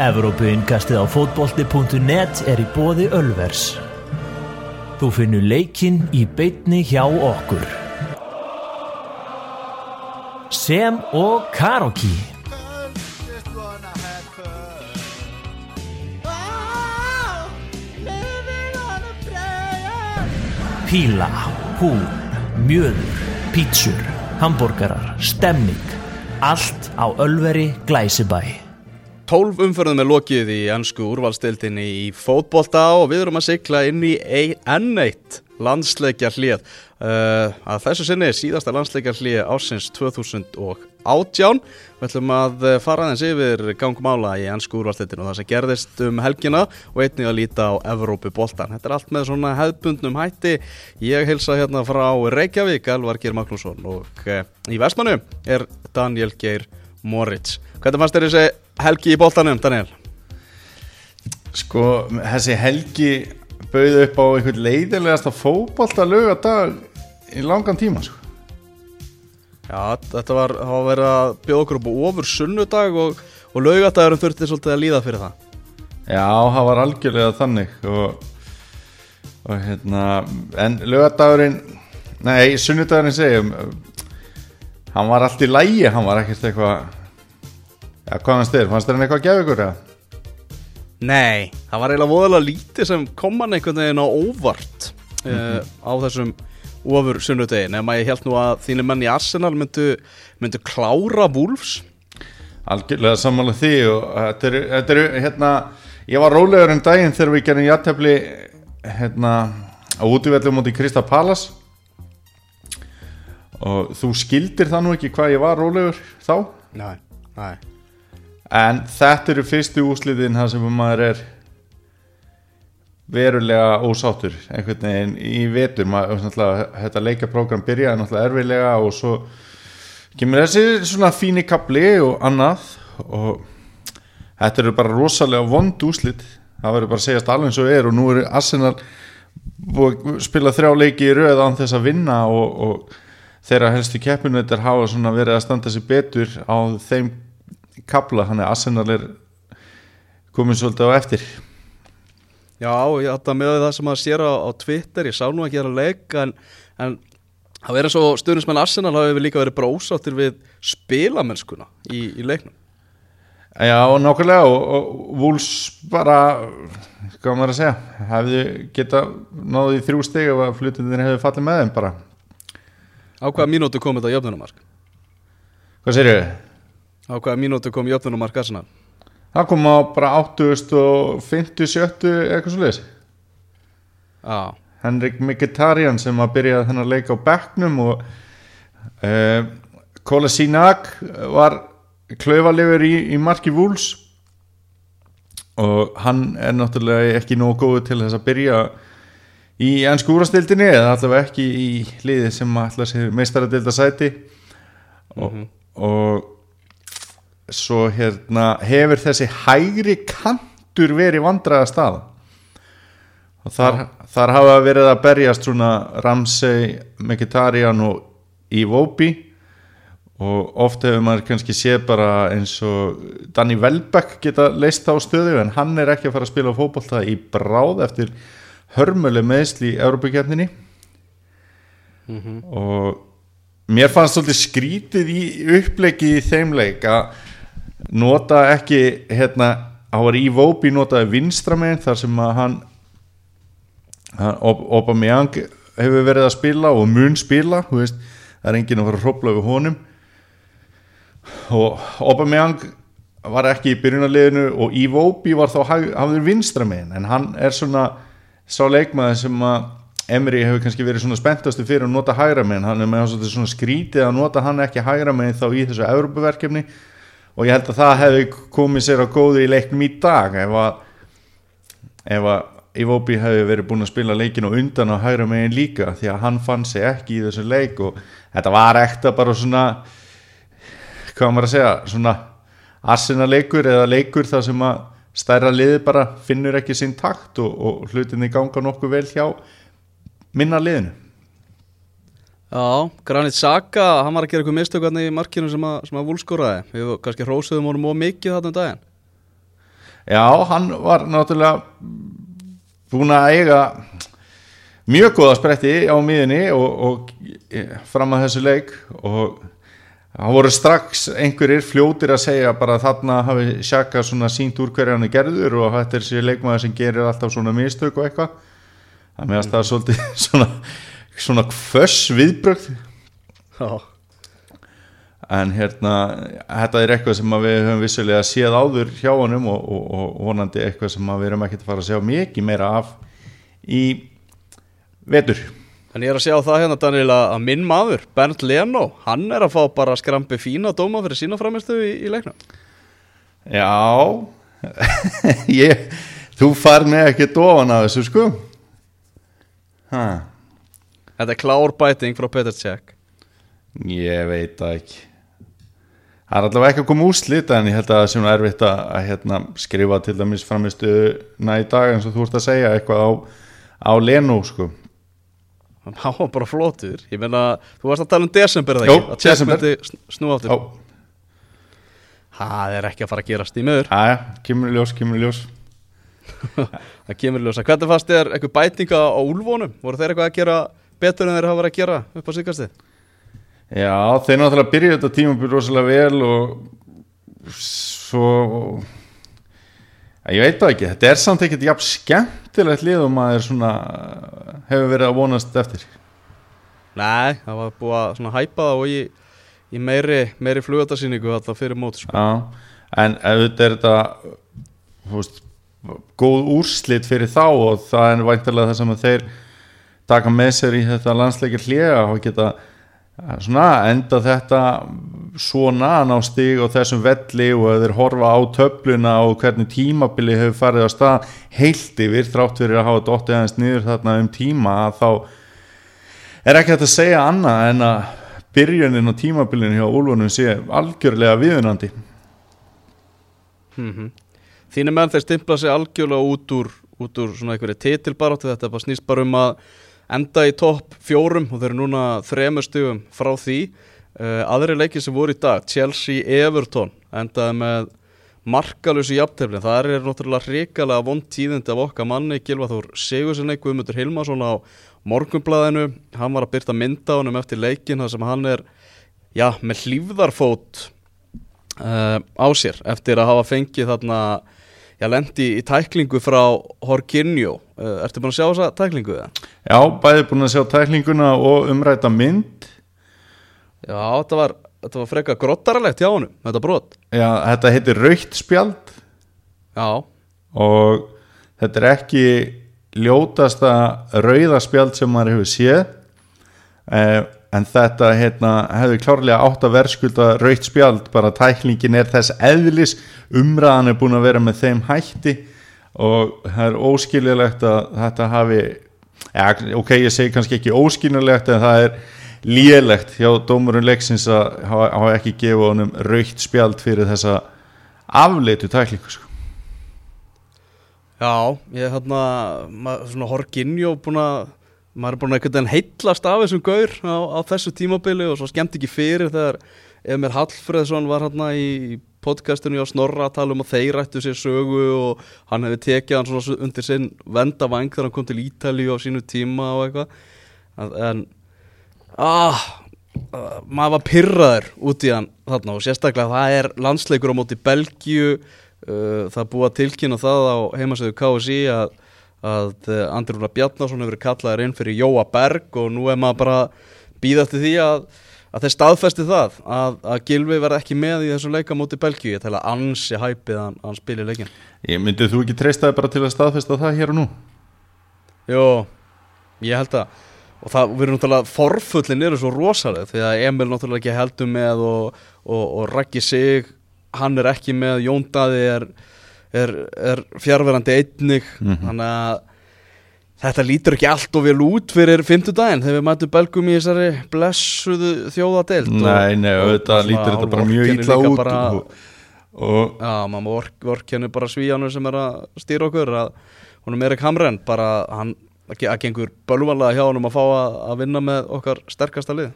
Evrópuinkastið á fótbolti.net er í bóði Ölvers. Þú finnur leikinn í beitni hjá okkur. Sem og Karoki. Píla, hú, mjöður, pítsur, hambúrgarar, stemning. Allt á Ölveri Glæsibæ. 12 umförðum er lokið í ennsku úrvalstildinni í fótbolta og við erum að sigla inn í N1 landsleikja hlið. Uh, að þessu sinni síðasta landsleikja hlið ásins 2018. Við ætlum að fara aðeins yfir gangmála í ennsku úrvalstildinu og það sem gerðist um helgina og einnig að líta á Evrópu boltan. Þetta er allt með svona hefðbundnum hætti. Ég hilsa hérna frá Reykjavík, Alvar Geir Magnússon og uh, í vestmannu er Daniel Geir Moritz. Hvernig fannst þér þessi helgi í bóltanum, Daniel? Sko, þessi helgi bauði upp á einhvern leiðilegasta fókbóltalög að dag í langan tíma, sko. Já, þetta var, var verið að bjóða okkur upp á ofur sunnudag og, og laugadagurum þurfti svolítið að líða fyrir það. Já, það var algjörlega þannig og, og hérna, en laugadagurinn, nei, sunnudagurinn segjum, hann var allt í lægi, hann var ekkert eitthvað Já, hvað fannst þér? Fannst þér hann eitthvað að gefa ykkur eða? Nei, það var eiginlega voðalega lítið sem kom hann einhvern veginn á óvart mm -hmm. uh, á þessum ofur sunnudegi nema ég held nú að þínir menn í Arsenal myndu, myndu klára Wolfs Algjörlega sammála því og þetta eru, þetta eru hérna, ég var rólegur en daginn þegar við gerum jættefli hérna á útvöldum mútið Krista Pallas og þú skildir það nú ekki hvað ég var rólegur þá? Nei, nei en þetta eru fyrstu úsliðin það sem maður er verulega ósáttur einhvern veginn í vetur. Maður, þetta leikaprógram byrjaði náttúrulega erfilega og svo kemur þessi svona fíni kapli og annað og þetta eru bara rosalega vond úslit það verður bara að segjast alveg eins og er og nú eru Arsenal spila þrjá leiki í rauð án þess að vinna og, og þeirra helstu keppinveitar hafa verið að standa sér betur á þeim kapla, hann er Arsenal er komin svolítið á eftir Já, ég ætta með það sem að sér á, á Twitter, ég sá nú ekki að leika en, en það verður svo stundismenn Arsenal hafi við líka verið brósáttir við spilamennskuna í, í leiknum Já, nákvæmlega og, og Wools bara hvað maður að segja hefði geta náðið í þrjú steg ef að flutinir hefði fallið með þeim bara Á hvaða mínútu kom þetta jöfnunumark? Hvað sér ég? Á hvaða mínútu kom jöfnunumark Arsenal? Það kom á bara 80-50-70 eitthvað svo leiðis Já Henrik Mkhitaryan sem að byrja þennan leika á bekknum og uh, Kola Sinak var klauvalefur í, í marki vúls og hann er náttúrulega ekki nógu góðu til þess að byrja í ennsku úrastildinni eða allavega ekki í liði sem allavega sér meistaradilda sæti og, mm -hmm. og svo hérna hefur þessi hægri kantur verið vandraða stað og þar, þar hafa verið að berjast svona Ramsey, Mkhitaryan og Iwobi. Og ofta hefur maður kannski séð bara eins og Danny Welbeck geta leist á stöðu en hann er ekki að fara að spila fókbólta í bráð eftir hörmuleg meðsli í Európa-kjarninni mm -hmm. og mér fannst svolítið skrítið í upplegið í þeim leik að nota ekki hérna, hann var í Vóbi notaði vinstramegin þar sem að hann, hann Aubameyang hefur verið að spila og mun spila veist, það er enginn að fara að hrópla við honum. Og Aubameyang var ekki í byrjunarleginu og í Vóbi var þá hafður vinstramegin en hann er svona sá leikmaði sem að Emri hefur kannski verið svona spenntastu fyrir að nota hægra megin, hann er með svona skrítið að nota hann ekki hægra megin þá í þessu Európaverkefni og ég held að það hefði komið sér á góðu í leiknum í dag ef að Iwobi hefði verið búin að spila leikinu undan á hægra megin líka því að hann fann sig ekki í þessu leik og þetta var ekta bara svona hvað maður að segja svona assina leikur eða leikur þar sem að stærra liði bara finnur ekki sinn takt og, og hlutinni ganga nokkuð vel hjá minna liðinu Já, Granit Saka, hann var að gera eitthvað mistökvarni í markinu sem að, að vúlskóraði. Við kannski hrósuðum honum óg mikið þarna um daginn. Já, hann var náttúrulega búin að eiga mjög góða spretti á miðinni og, og fram að þessu leik og það voru strax einhverjir fljótir að segja bara þarna hafi Sjaka svona sínt úr hverja hann er gerður og þetta er sér leikmaður sem gerir alltaf svona mistök og eitthvað þannig að það er svolítið svona, svona kvöss viðbrögð. Já, en hérna þetta er eitthvað sem að við höfum vissulega séð áður hjá honum og, og, og vonandi eitthvað sem að við erum ekkert að fara að sjá mikið meira af í vetur. En ég er að sjá það hérna Daniel að að minn maður, Bernd Leno hann er að fá bara skrampi fína dóma fyrir sína framistu í, í leiknum. Já. Ég, þú far með ekki dofan af þessu sko. Ha, Þetta er klár bæting frá Peter Cech. Ég veit það ekki. Það er allavega ekki að koma úrslit en ég held að það sé nú erfitt að, að hérna, skrifa til dæmis framistu næ dag eins og þú ert að segja eitthvað á, á Leno sko. Hann var bara flótur ég meina, þú varst að tala um desember eða Jó, að Cech myndi sn- snúa aftur. Já, það er ekki að fara að gerast í möður aðja, kemur ljós, kemur ljós. Það kemur í ljósa, hvernig fannst þér eitthvað bætinga á úlfónum, voru þeir eitthvað að gera betur en þeir hafa verið að gera upp á síkastið Já, þeir náttúrulega byrjuðu þetta tímabil rosalega vel og svo ég veit það ekki, þetta er samt ekkert jafn skemmtilegt lið og maður svona hefur verið að vonast eftir nei, það var búið að svona hæpa það og í, í meiri, meiri flugatasýningu alltaf fyrir mót sko. Já, en auðvitað er þetta þú veist, góð úrslit fyrir þá og það er væntalega það sem að þeir taka með sér í þetta landsleikir hlega og geta eh, svona enda þetta svona ná stig og þessum velli og að þeir horfa á töfluna og hvernig tímabili hefur farið á stað heilt yfir þrátt fyrir að hafa dottið aðeins niður þarna um tíma að þá er ekki hægt að segja annað en að byrjunin á tímabilinu hjá Úlfunum sé algjörlega viðunandi. Mm þínu menn þeir stimpla sig algjörlega út úr, út úr svona einhverju titilbaráttu þetta bara snýst bara um að enda í topp fjórum og þeir eru núna þremur stugum frá því. Uh, aðri leikir sem voru í dag, Chelsea Everton endaði með markalösu jafnteflin, það er náttúrulega hrikalega vond tíðindi af okkar manni Gilva Þór Sigurssoni, Guðmundur Hilmarsson á morgunblæðinu, hann var að byrta mynda honum eftir leikin þar sem hann er já, með hlýfðarfót uh, á sér eftir að hafa fengið þarna já, lendi í tæklingu frá Horkinjó, uh, ertu búin að sjá þessa tæklingu það? Já, bæði búin að sjá tæklinguna og umræta mynd. Já, þetta var, þetta var freka grottaralegt hjá honum, þetta brot. Já, þetta heitir raukt spjald. Já, og þetta er ekki ljótasta rauðaspjald sem maður hefur séð. Eh, en þetta hérna, hefði klárlega átt að verðskulda raukt spjald, bara tæklingin er þess eðlis, umræðan er búin að vera með þeim hætti og það er óskiljulegt að þetta hafi ja, ok, ég segi kannski ekki óskiljulegt en það er lélegt hjá dómurinn leiksins að hafa, ekki gefið honum raukt spjald fyrir þessa afleitu tæklingu sko. já, ég hérna, maður, svona Horkinjó búin að, maður er búin að veginn heitlast af þessum gaur á, á þessu tímabili og svo skemmt ekki fyrir þegar Emil Hallfreðsson var hérna í podcastinu á Snorra að tala um að þeir ættu sér sögu og hann hefði tekið hann svona undir sinn vendavang þegar hann kom til Ítalíu á sínu tíma og eitthvað. En, en ah, ah, maður var pyrraður út í hann þarna og sérstaklega það er landsleikur á móti Belgíu uh, það að tilkynna það á heimasöðu KSI að, að Andri Rúnar Bjarnason hefur kallaður inn fyrir Jóa Berg og nú er maður bara býða eftir því að, að þeir staðfesti það að, að Gilvi verði ekki með í þessum leika móti Belgíu ég tel að ansi hæpið að hann, spili leikin Ég myndið þú ekki treystaði bara til að staðfesta það hér og nú? Jó, ég held að og það verður náttúrulega forfullin eru svo rosalega því að Emil náttúrulega ekki heldur með og, og, og Raggi Sig hann er ekki með, Jón Daði er, er, er fjárverandi einnig Mhm. þannig að þetta lítur ekki allt og vel út fyrir fimmtudaginn þegar við mætum belgum í þessari blessuðu þjóðadeild Nei, nei, svona lítur þetta bara mjög líka út bara, og, og Já, maður vork, vorkennu bara svíjanur sem er að stýra okkur að honum Erik Hamren bara, hann, að gengur bölvalega hjá honum að fá að, vinna með okkar sterkasta lið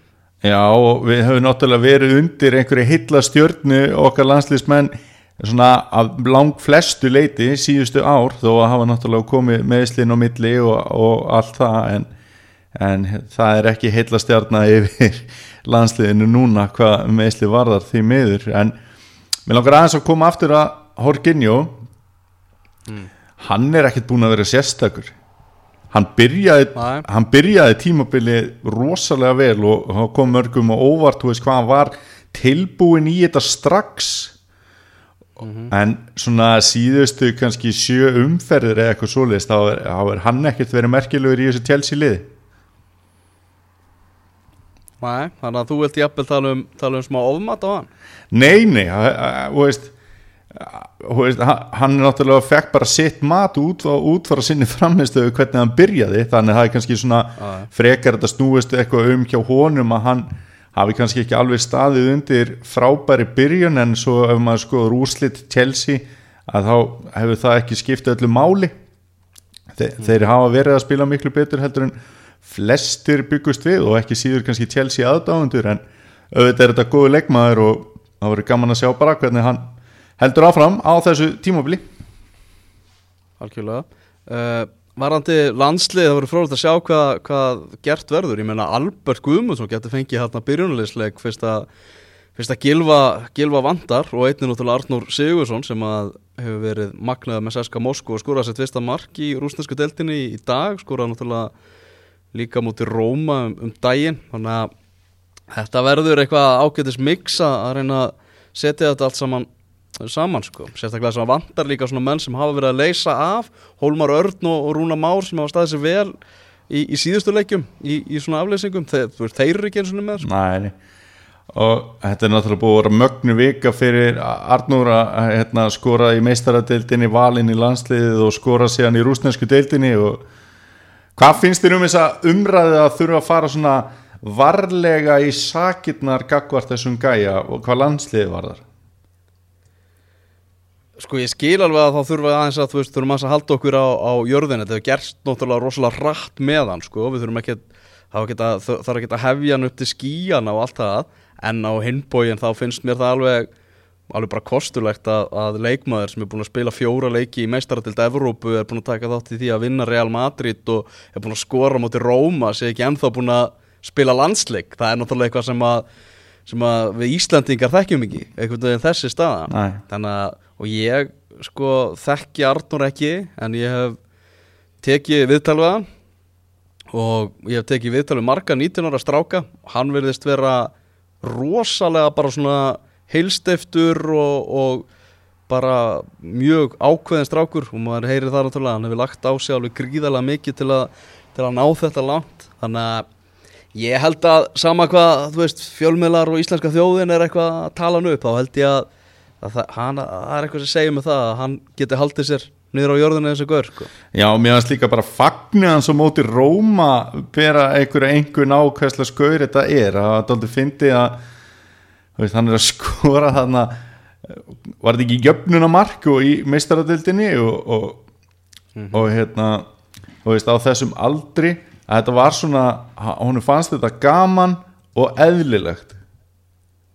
Já, og við höfum náttúrulega verið undir einhverju heilla stjörnu okkar landslýsmenn svona að lang flestu leiti síðustu ár þó að hafa náttúrulega komið meðslinn á milli og, og allt það en, en það er ekki heila stjarnar yfir landsliðinu núna hvað meðsli varðar því miður. En mér langar aðeins að koma aftur að Horginjó hann er ekkert búin að vera sérstakur. Hann byrjaði, hann byrjaði tímabili rosalega vel og og kom mörgum og óvart hvað hann var tilbúin í þetta strax en svona síðustu kannski sjö umferðir eða eitthvað svoleiðist þá er, er hann ekkert verið merkilegur í þessu tjelsi liði. Nei, þannig að þú vilt jafnvel tala um, tala um smá ofmat á hann? Nei, nei, þú veist hann er náttúrulega fekk bara sitt mat út, út frá sinni framistöðu hvernig hann byrjaði þannig að það er kannski svona frekar þetta snúist eitthvað um hjá honum að hann hafi kannski ekki alveg staðið undir frábæri byrjun en svo ef maður skoður úrslit Chelsea að þá hefur það ekki skipta öllu máli. Þe, þeir hafa verið að spila miklu betur heldur en flestir byggust við og ekki síður kannski Chelsea aðdáðundur en auðvitað er þetta góðu leikmaður og það verður gaman að sjá bara hvernig hann heldur áfram á þessu tímabili. Algjörlega. Uh, Varandi landslið, það voru frólægt að sjá hvað, hvað gert verður. Ég meina Albert Guðmundsson getur fengið hérna byrjunarleisleik fyrst að, fyrst að gilva, gilva vandar og einnig náttúrulega Arnur Sigursson sem að hefur verið magnaði með Seska Moskva og skoraði sitt fyrsta mark í rúsnesku deltinni í, dag. Skoraði náttúrulega líka mútið Róma um, um daginn. Þannig að þetta verður eitthvað ágætis mix að reyna að setja þetta allt saman saman sko, sérstaklega sem að vantar líka svona menn sem hafa verið að leysa af Hólmar Örn og, Rúna Már sem hafa staðið sér vel í, í síðustu leikjum í, í svona afleysingum, veist, þeir eru ekki eins og með sko. Næ, og þetta er náttúrulega búið að vera mögnu vika fyrir Arnur að hérna, skora í meistaradeildinni valinn í landsliðið og skora síðan í rúsnesku deildinni og hvað finnst þér um þessa umræði að þurfa að fara svona varlega í sakirnar gagvart þessum gæja og hvað landsliðið var þar sko ég skil alveg að þá þurfa aðeins að þú veist, þurfum að halda okkur á, á jörðin þetta hefur gerst náttúrulega rosalega rætt með hann sko, við þurfum ekki það þarf ekki að hefja hann upp til skíjana og allt það, en á hinbógin þá finnst mér það alveg alveg bara kostulegt að, að leikmaður sem er búin að spila fjóra leiki í meistaratild Evrópu er búin að taka þátt í því að vinna Real Madrid og er búin að skora móti Róma, sé ekki ennþá búin að spila landsleik, það er náttúrulega eitthvað sem að, sem að við Íslandingar þekkjum ekki, einhvern veginn þessi staða Nei. þannig að, og ég sko þekki Arnur ekki en ég hef tekið viðtal við hann. Og ég hef tekið viðtal við marga 19 ára stráka. Hann verðist vera rosalega bara svona heilstiftur og, og bara mjög ákveðin strákur. Og maður heyrir það náttúrulega hann hefur lagt á sig alveg gríðarlega mikið til að, til að ná þetta langt. Þannig að ég held að sama hvað þú veist fjölmiðlar og íslenska þjóðin er eitthvað að tala hann upp þá held ég að það, hann, að það er eitthvað sem segir mig það að hann geti haldið sér niður á jörðinu eins og gaur sko. Já, mér finnst líka bara fagnir hans á móti Róma bera einhverja einhver nákvæslega skaur þetta er að aldrei fyndi að veist, hann er að skora þarna var þetta ekki jöfnuna mark og í meistaradildinni og, og, og hérna þú veist, á þessum aldri að þetta var svona, honum fannst þetta gaman og eðlilegt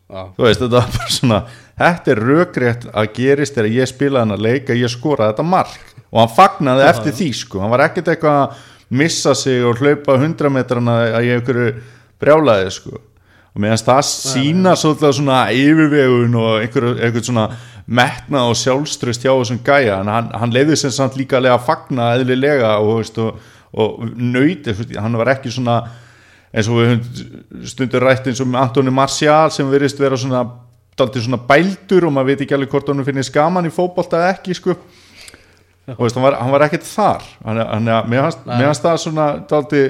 Já. þú veist, þetta var bara svona þetta er rökrétt að gerist þegar ég spilaði hann að leika, ég skoraði þetta mark. Og hann fagnaði eftir því sko. Hann var ekkert eitthvað að missa sig og hlaupa 100 metrana að ég einhverju brjálaði sko. Og meðan það sína svolítið svona yfirvegun og einhver, einhver svona metna og sjálfströst hjá þessum gæja. En hann, hann leiði sem samt líka að fagna eðlilega og, veist, og, og nöyti, hann var ekki svona eins og við stundur rætt eins og Antoni Marcial sem verist vera svona daldið svona bældur og maður veit ekki alveg hvort hann finnir skaman í fótbolta eða ekki sko. Og veist, hann, var, hann var ekkert þar. Hann, hann, mér fannst það svona daldið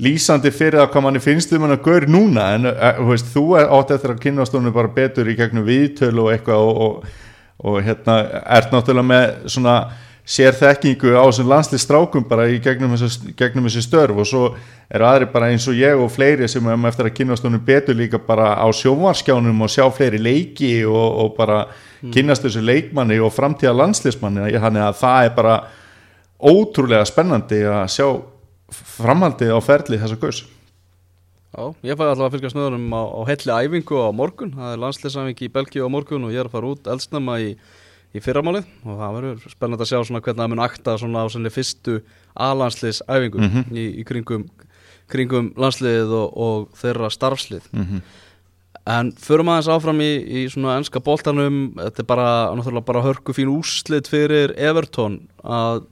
lýsandi fyrir það hvað manni finnst um hann að gaur núna. En þú veist, þú átt eftir að kynast honum bara betur í gegnum viðtölu og eitthvað og, og, og hérna ert náttúrulega með svona sér þekkingu á þessum landslistrákum bara í gegnum þessu, gegnum þessu störf. Og svo eru aðri bara eins og ég og fleiri sem er eftir að kynast honum betur líka bara á sjónvarskjánum og sjá fleiri leiki og, og bara kynast þessu leikmanni og framtíða landslismanni þannig að það er bara ótrúlega spennandi að sjá framhaldið á ferli þessa gaus Já, ég fæði alltaf að fylgja snöðunum á, á helli æfingu á morgun, það er landsleisæfingi í Belgíu á morgun og ég er að fara út eldsnæma í, í fyrramálið og það verður spennand að sjá hvernig það mun akta á svona fyrstu A-landsleisæfingu Mhm. í, í kringum, kringum landsliðið og, og þeirra starfslið. Mhm. En förum aðeins áfram í, í svona ennska boltanum, þetta er bara, náttúrulega bara hörku fín úrslit fyrir Everton að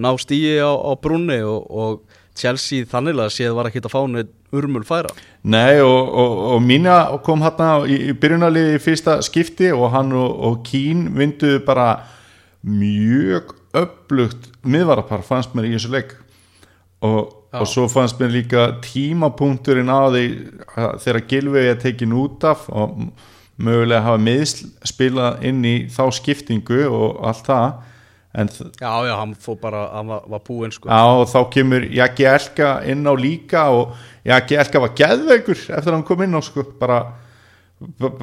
ná stíi á, á brunni og, og Chelsea þannig að séð var ekki að fá neitt urmul færa. Nei og, og, og Mína kom hérna í, byrjunarliði í fyrsta skipti og hann og, og Kín vinduðu bara mjög öflugt miðvarapar fannst mér í þessu leik og, svo fannst mér líka tímapunkturinn á því að þegar Gilvegi er tekin út af og mögulega hafa meðsl spilað inn í þá skiptingu og allt það Já, já, hann fór bara, hann var, var búinn sko. Já, og þá kemur Jaki Elka inn á líka og Jaki Elka var geðveikur eftir að hann kom inn á sko, bara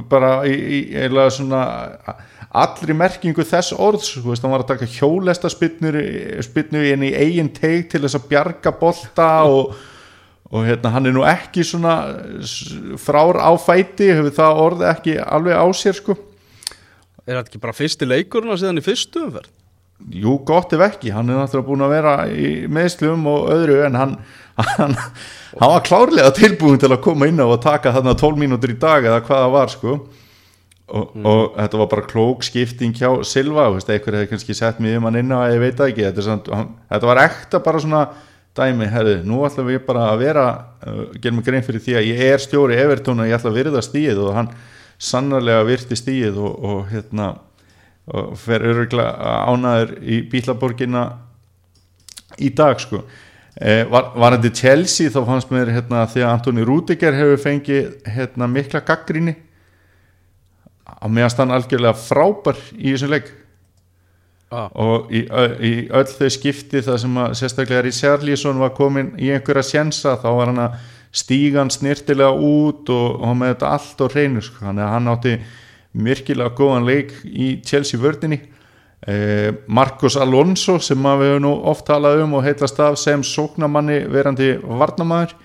bara í, í eiginlega svona allri merkingu þess orðs þú veist, hann var að taka hjólesta spytnu inn í eigin teig til þess að bjarga bolta og, og hérna, hann er nú ekki svona frár á fæti hefur það orð ekki alveg á sér sko Er þetta ekki bara fyrsti leikurinn að síðan í fyrstu umferð? Jú, gott ef ekki, hann er náttúrulega búin að vera í meðslum og öðru en hann, hann, hann var klárlega tilbúin til að koma inn á og taka þarna 12 mínútur í dag eða hvað það var sko. Og, og þetta var bara klók skipting hjá Silva, veist, einhver hefði kannski sett mig um hann inn á ég veit ekki, þetta, samt, hann, þetta var ekta bara svona dæmi, herri, nú ætlum við bara að vera, uh, gerum við grein fyrir því að ég er stjóri Evertón og ég ætla að virða stíð og hann sannarlega virti stíð og, og hérna og fer öruglega ánaður í Bílaborgina í dag sko eh, var, var þetta Chelsea þá fannst mér hérna því að Antoni Rúdiger hefur fengið hérna mikla gaggrinni að meðast hann algjörlega frábær í þessum leik Ah. og í, í öll þau skipti það sem að sérstaklega Richarlison var komin í einhverja sjensa þá var hann að stíga hann snirtilega út og, og með þetta allt á hreinu sko. hann átti virkilega góðan leik í Chelsea vördinni eh, Marcos Alonso sem við höfum nú oft talað um og heitast af sem sóknamanni verandi varnamaður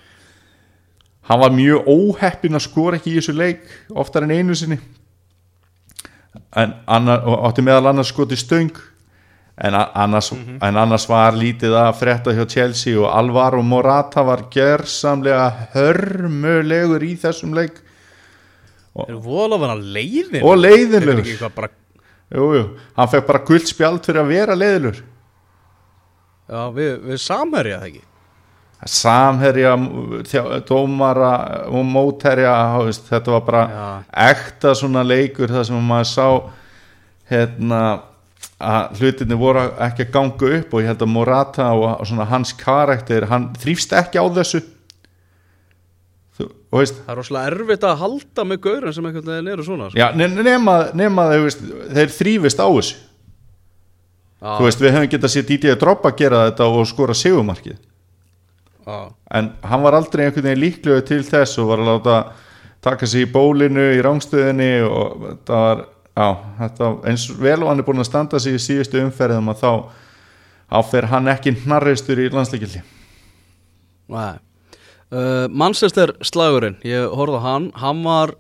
hann var mjög óheppin að skora ekki í þessu leik oftar en einu sinni. En annar, og átti meðal annars skoti stöng. En, annars, en annars var lítið að frétta hjá Chelsea og Alvaro Morata var gersamlega hörmulegur í þessum leik Er vola að vera leiðin? og Er eitthvað bara, jú, jú, hann fekk bara guld spjald fyrir að vera leiðilegur já, við, við samherja það ekki. samherja, dómara og mótherja veist, þetta var bara Já. ekta svona leikur þar sem maður sá hérna að hlutinni voru ekki að ganga upp og ég held að Morata og, og svona hans karakter, hann þrýfst ekki á þessu Það er rosalega erfitt að halda með gaurin sem einhvern veginn eru svona. sko. Já, ne- nema, nema þeir, veist, þeir þrýfist á þessu Já, Þú veist, við höfum getað sér Dídí að droppa gera þetta og skora sigumarkið já, en hann var aldrei einhvern veginn líklegur til þess og var að láta taka sig í bólinu í rángstöðinni og þetta var já, þetta, eins vel og hann er búin að standa sig í síðustu umferðum að þá áfer hann ekki hnarreistur í landsleikildi Nei. Uh, Manchester slagurinn, ég horfði á hann, hann var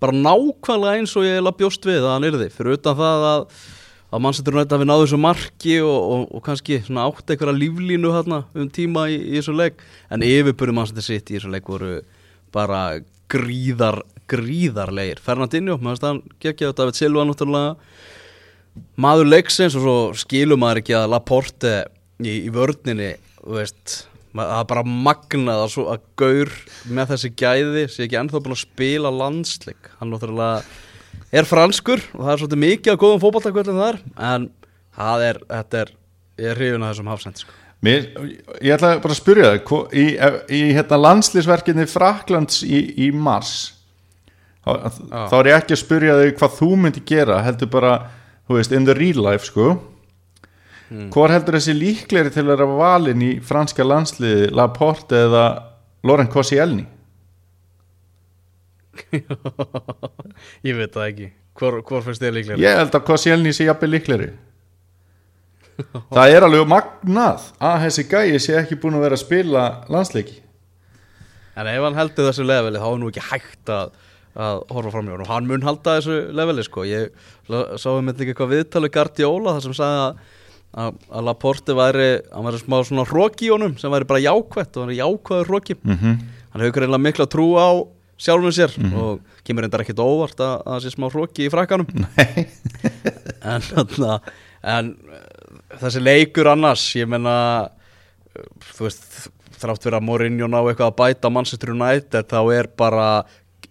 bara nákvæmlega eins og ég eiginlega bjóst við að hann yrði, fyrir utan það að, að Manchester United hafi náðu þessu marki og, og, og kannski átt einhverja líflínu hérna um tíma í, í þessu leik, en yfirbyrði Manchester City í þessu leik voru bara gríðar, gríðarlegir. Fernandinho, maður stann geggjaðu David Silva náttúrulega maður leiksins og svo skilur maður ekki að Laporte í, í vörninni þú veist, það er bara magnað að, svo, að Gaur með þessi gæði sé ekki ennþá búin að spila landsleik. Hann náttúrulega er franskur og það er svolítið mikið að góðum fótballtakvöldum þar en það er, þetta er ég er hrifin að þessum hafsend sko. Mér, ég ætla bara að spyrja það í, í hérna, landslýsverkinni Fraklands í, í mars þá, þá er ég ekki að spyrja þau hvað þú myndi gera heldur bara, þú veist, in the real life sko Hvor heldur þessi líklegri til að vera valin í franska landsliði Laporte eða Loren Koscielny? ég veit það ekki. Hvor, hvor finnst þér líklega Ég held að Koscielny sé jafnvel líklegri. Það er alveg magnað að þessi gæi sé ekki búin að vera að spila landsleiki. En ef hann heldur þessu leveli þá er nú ekki hægt að, að horfa fram hjá hann og hann mun halda þessu leveli sko. Ég la- sá um þetta ekki eitthvað viðtalu Guardiola þar sem sagði að, að, að Laporte væri, hann væri smá svona hróki í honum sem væri bara jákvætt og hann er jákvæður hróki. mm Hann hefur greinlega mikla trú á sjálfum sér og kemur reyndar ekkit óvart að að það sé smá hróki í frakkanum. En, þarna, en uh, þessi leikur annars ég menna uh, þú veist, þrátt fyrir að Mourinho ná eitthvað að bæta Manchester United þá er bara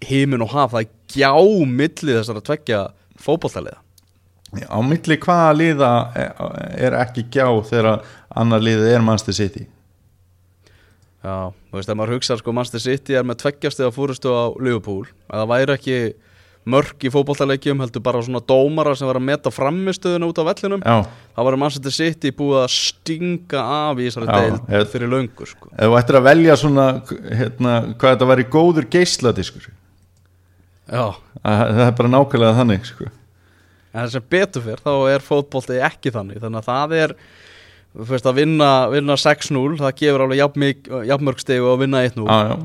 hímin og haf það er gjá milli þessar að tvekja fótbolltaliða á milli hvaða liða er ekki gjá þegar annar liðið er Manchester City? Já, þú veist, ef maður hugsa sko Manchester City er með tveggjastið að fúrustu á Liverpool. Að það væri ekki mörg í fótbollaleikjum heldur bara svona dómara sem var að meta framistöðuna út á vellinum. Já, þá var Manchester City búið að stinga af í þessari Já, deild ef- fyrir löngu sko. ef þú ættir að velja svona hérna, hvað þetta væri góður geisladiskur Já, að það er bara nákvæmlega þannig sko. En sem betur fyrr, þá er fótbolti ekki þannig. Þannig að það er veist, að vinna, vinna 6-0 Það gefur alveg jafnmik- jafnmörg stegu að vinna 1-0 Já, já,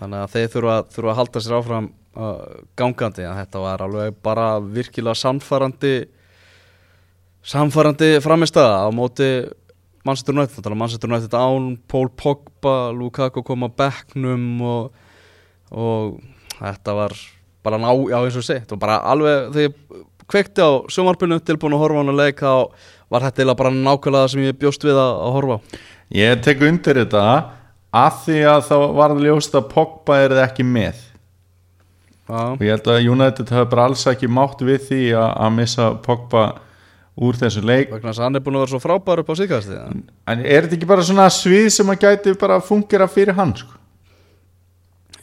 Þannig að þeir þurfa, þurfa að halda sér áfram uh, gangandi. En Þetta var alveg bara virkilega samfærandi Samfærandi framistæða á móti Manchester United. Að Manchester United án Paul Pogba, Lukaku kom á bekknum og, og þetta var bara ná, já eins og sé þetta var bara alveg, þegar ég kveikti á sjómarpinu tilbúin að horfa á hann að leik þá var þetta eiginlega bara nákvæmlega það sem ég bjóst við að, að horfa á. Ég tek undir þetta að því að þá var það ljóst að Pogba er það ekki með. Já, og ég held að United hafi bara alls ekki mátt við því að, að missa Pogba úr þessu leik. Þess að hann er búin að vera svo frábær upp á síkast en er þetta ekki bara svona svið sem að gæti bara fungera fyrir hann sko?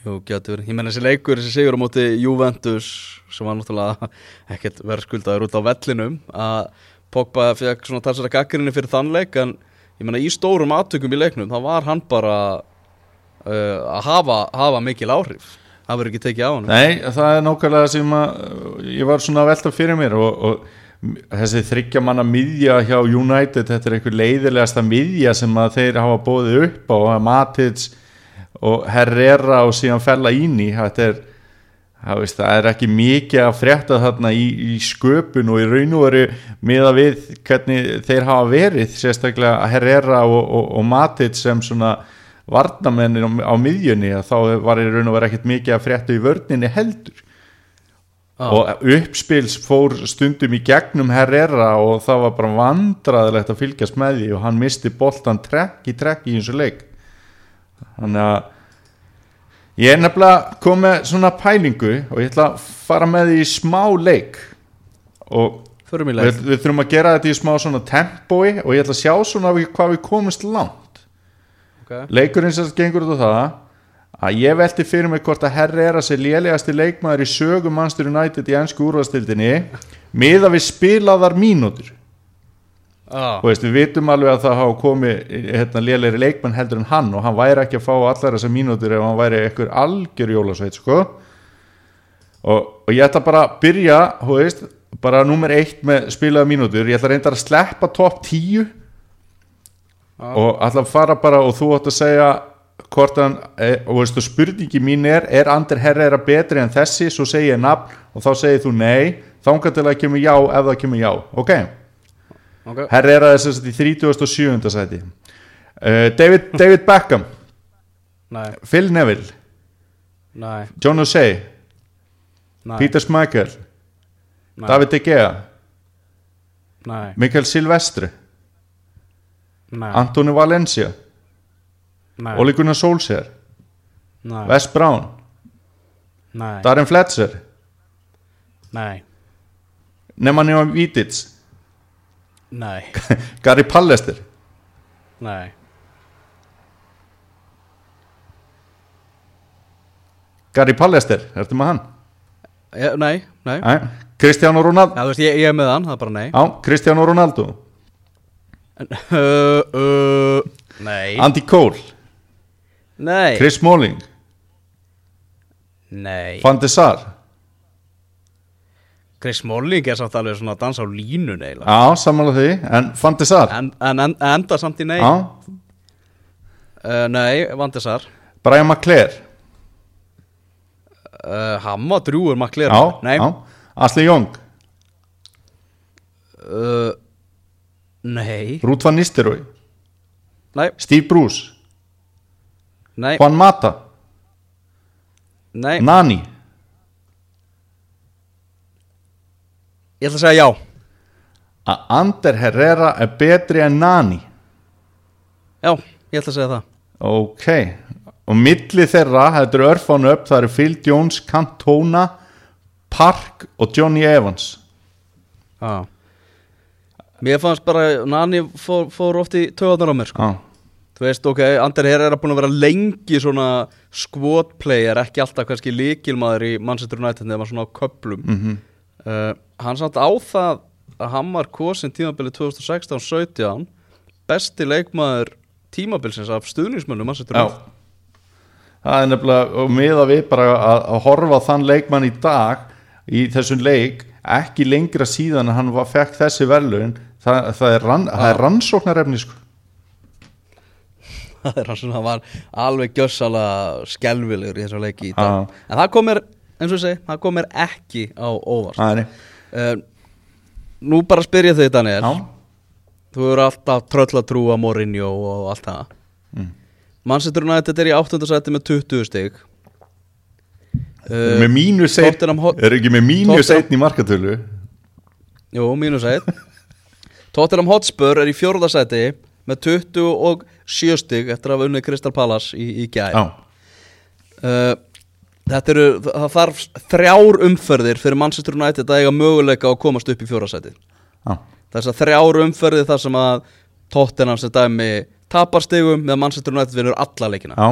Jú, getur ég menn þessi leikur, þessi sigur á móti Juventus sem var náttúrulega ekkert verið skuldaður út á vellinum að Pogba fekk svona talsara gaggrinni fyrir þann leik en ég menna í stórum aðtökum í leiknum þá var hann bara uh, að hafa, hafa mikil áhrif. Það verður ekki tekið á hann Nei, það er nákvæmlega sem að ég var svona að velta fyrir mér og, og þessi þryggja manna miðja hjá United, þetta er einhver leiðilegasta miðja sem að þeir hafa bóðið upp á að Matits og Herrera og síðan fella ín í þetta er veist, það er ekki mikið að frétta þarna í, í sköpun og í raun og veru miða við hvernig þeir hafa verið sérstaklega Herrera og, og, og Matits sem svona varnamennin á, á miðjunni að þá var í raun og veru ekkert mikið að frétta í vörninni heldur Já. og uppspils fór stundum í gegnum Herrera og það var bara vandraðilegt að fylgjast með því og hann misti boltan trekk í trekk í eins og leik þannig að ég er nefnilega kom með svona pælingu og ég ætla að fara með því í smá leik og í við, leik. við þurfum að gera þetta í smá svona tempói og ég ætla að sjá svona við, hvað við komumst langt. Okay. leikurinn sem gengur út á það að ég velti fyrir mig hvort að Herri er að sé lélegasti leikmaður í sögu Manchester United í ennsku úrvastildinni miða við spilaðar mínútur ah, veist, við vitum alveg að það hafa komið hérna, lélegri leikmann heldur en hann og hann væri ekki að fá allar þessar mínútur ef hann væri einhver algjör jólasveit sko. og, og ég ætla bara að byrja veist, bara nummer eitt með spilaðar mínútur, ég ætla reyndar að sleppa topp 10 Ah. og ætla að fara bara og þú átt að segja hvort hann, e, og veistu spurningi mín er, er Ander Herrera betri en þessi, svo segi ég nafn og þá segir þú nei, þángar til að kemur já ef það kemur já, ok okay. Herrera er þess að í 37. sæti. Uh, David, David Beckham. Nei, Phil Neville, nei, John O'Shea. Peter Schmeichel, nei, David De Gea. Nei, Mikael Silvestre, nei, Antoni Valencia. Ole Gunnar Solskjaer, nei, Wes Brown. Nei, Darren Fletcher. Nei, Nemanja Vidic nei, Gary Pallister nei. Gary Pallister, ertu með hann? Ég, Nei, nei. Nei. Cristiano Ronaldo. Já, þú veist, ég, ég er með hann, það er bara nei. Já, Cristiano Ronaldo. Uh, uh, Nei. Andy Cole, Nei. Chris Smalling. Nei. Van de Sar Chris Smalling er samt alveg svona að dansa á línun eiginlega. Já, samanlega því, en Van de Sar? En, en, en enda samt í nei. Já, uh, Nei, Vandisar Brian McClare? Uh, Hann var drúur maklir Já, Nei, já. Asli Young? Uh, nei, Ruth van Nistelrooy? Nei, Steve Bruce? Nei, Juan Mata? Nei. Nani Ég ætla að segja já. Að Ander Herrera er betri en Nani. Já, ég ætla að segja það. Ok. Og milli þeirra, þetta eru örfánu upp það eru Phil Jones, Cantona Park og Johnny Evans. Já. Mér fannst bara, Nani fór, fór oft í töðunar á mér sko. Þú veist, ok, Ander Herrera er búin að vera lengi svona squad player, ekki alltaf kannski líkilmaður í Manchester United nema svona á köplum mm uh, Hann samt á það að hann var kosin tímabili 2016-17 besti leikmaður tímabilsins af stuðningsmönnum það er nefnilega og miða við bara að, að horfa þann leikmann í dag í þessum leik ekki lengra síðan að hann var, fekk þessi verðlun það, það, er, rann, er rannsóknarefni sko. Það er hann svona, hann var alveg gjössalega skelvilegur í þessu leiki í dag. En það kom mér, eins og segi, það kom mér ekki á óvart. Uh, Nú bara spyr ég þig Daniel. Já, Þú eru alltaf tröll að trúa Mourinho og allt það. Mm. Manchester United er í 8. sæti með 20 stig. Uh, með eitt Tottenham Hot- er ekki með Tottenham- eitt í markatölu? Jú, mínus 1 Tottenham Hotspur er í 4. sæti með 27 stig eftir að hafa unnið Crystal Palace í, í gær. Já, uh, Þetta eru, það þarf þrjár umferðir fyrir Manchester United að eiga möguleika að komast upp í fjórasæti já, Þess að þrjár umferðir þar sem að Tottenham sem dæmi tapar stigum með Manchester United vinnur alla leikina. Já.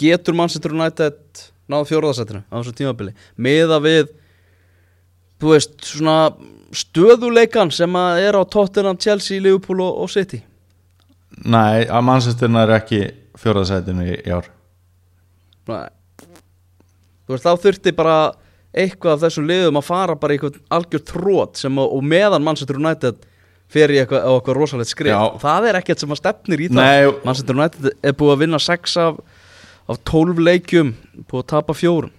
Getur Manchester United náð fjórðasætinu á þessu tímabili? Meða við þú veist, svona stöðuleikan sem að er á Tottenham, Chelsea, Liverpool og, og City? Nei, að mannsestirna er ekki fjóraðsætinu í, í ár. Þú veist, þá þurfti bara eitthvað af þessum liðum að fara bara í eitthvað algjör trót sem að, og meðan Manchester United fer í eitthvað, eitthvað rosalegt skrif Já. það er ekkert sem að stefnir í það. Nei, Manchester United er búið að vinna 6 af, af 12 leikjum búið að tapa fjórum.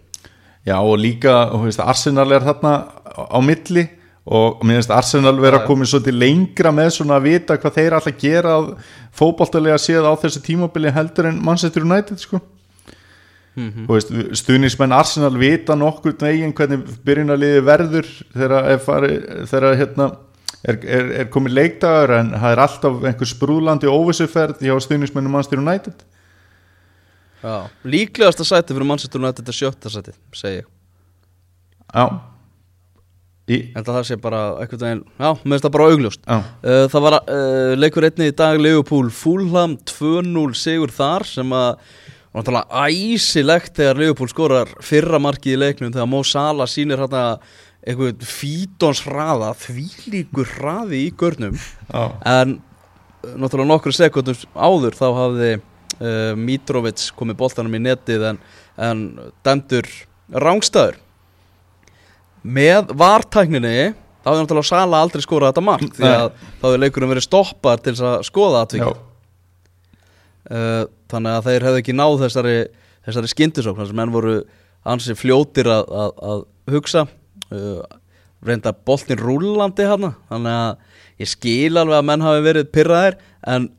Já og líka, þú veist, Arsenal er þarna á, milli og mér finnst Arsenal vera Já. komið svolítið lengra með svona að vita hvað þeir alltaf gera fótboltalega séð á þessu tímabili heldur en Manchester United sko mm veist, stuðnismenn Arsenal vita nokkur veginn hvernig byrjunarliði verður þegar er, fari, þegar hérna, er, er, er komið leikdagur en það er alltaf einhver sprúlandi óvissuferð hjá stuðnismennum Manchester United. Já. Líklegasta sæti fyrir Manchester United er sjötta sæti segi ég. Já. Í, að það sé bara eitthvað veginn Já, finnst það bara augljóst. Já, Uh, það var uh, leikur einni í dag Leopold Fulham 2-0 sigur þar sem að var náttúrulega æsilegt þegar Leopold skorar fyrra markið í leiknum þegar Mo Salah sýnir hérna eitthvað fítons hraða þvílíkur hraði í görnum. Já, en uh, náttúrulega nokkru sekundum áður þá hafði uh, Mitrovic komið boltanum í netið en, en dæmdur rángstæður með vartækninni þá hefði náttúrulega Sala aldrei skorað þetta mark því að þá hefði leikurinn verið stoppar til að skoða atvikið þannig að þeir hefði ekki náð þessari, þessari skyndisókn þess að menn voru ansi fljótir að, að, að hugsa. Uh, reynda boltin rúllandi hana þannig að ég skil alveg að menn hafi verið pyrraðir en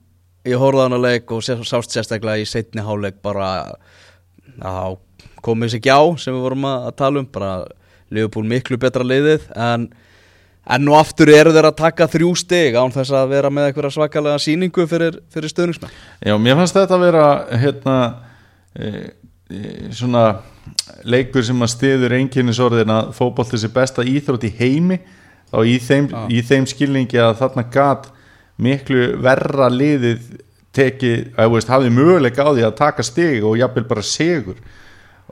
ég horfði á hana leik og sást sérstaklega í setni háleik bara að komið sér gjá sem við vorum að, að tala um bara Liverpool miklu betra liðið en enn og aftur eru þeir að taka þrjú stig án þess að vera með eitthvað svakalega síningu fyrir, fyrir stöðningsmenn já, mér fannst þetta að vera hérna e, e, svona leikur sem að stiður einkennisorðin að fótbolti sé besta íþrótt í heimi. Þá í þeim, Já. í þeim skilningi að þarna gat miklu verra liðið tekið, að veist, hafði möguleika á því að taka stig og jafnvel bara sigur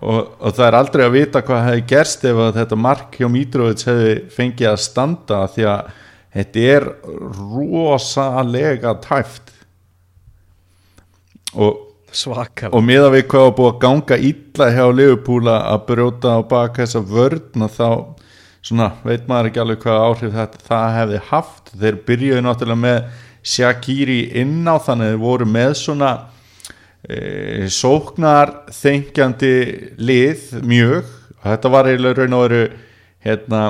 og, og það er aldrei að vita hvað hefði gerst ef að þetta mark hjá Mítrovic hefði fengið að standa því að þetta er rosalega tæft. Og, svakalega. og miða við hvað var búið að ganga illa hjá Liverpool að brjóta á bak þessa vörn og þá svona veit maður ekki alveg hvað áhrif þetta það hefði haft. Þeir byrjuðu náttúrulega með Shakiri inn á þannig þeir voru með svona e, sóknar þengjandi lið mjög. Þetta var eiginlega raun og veru hérna,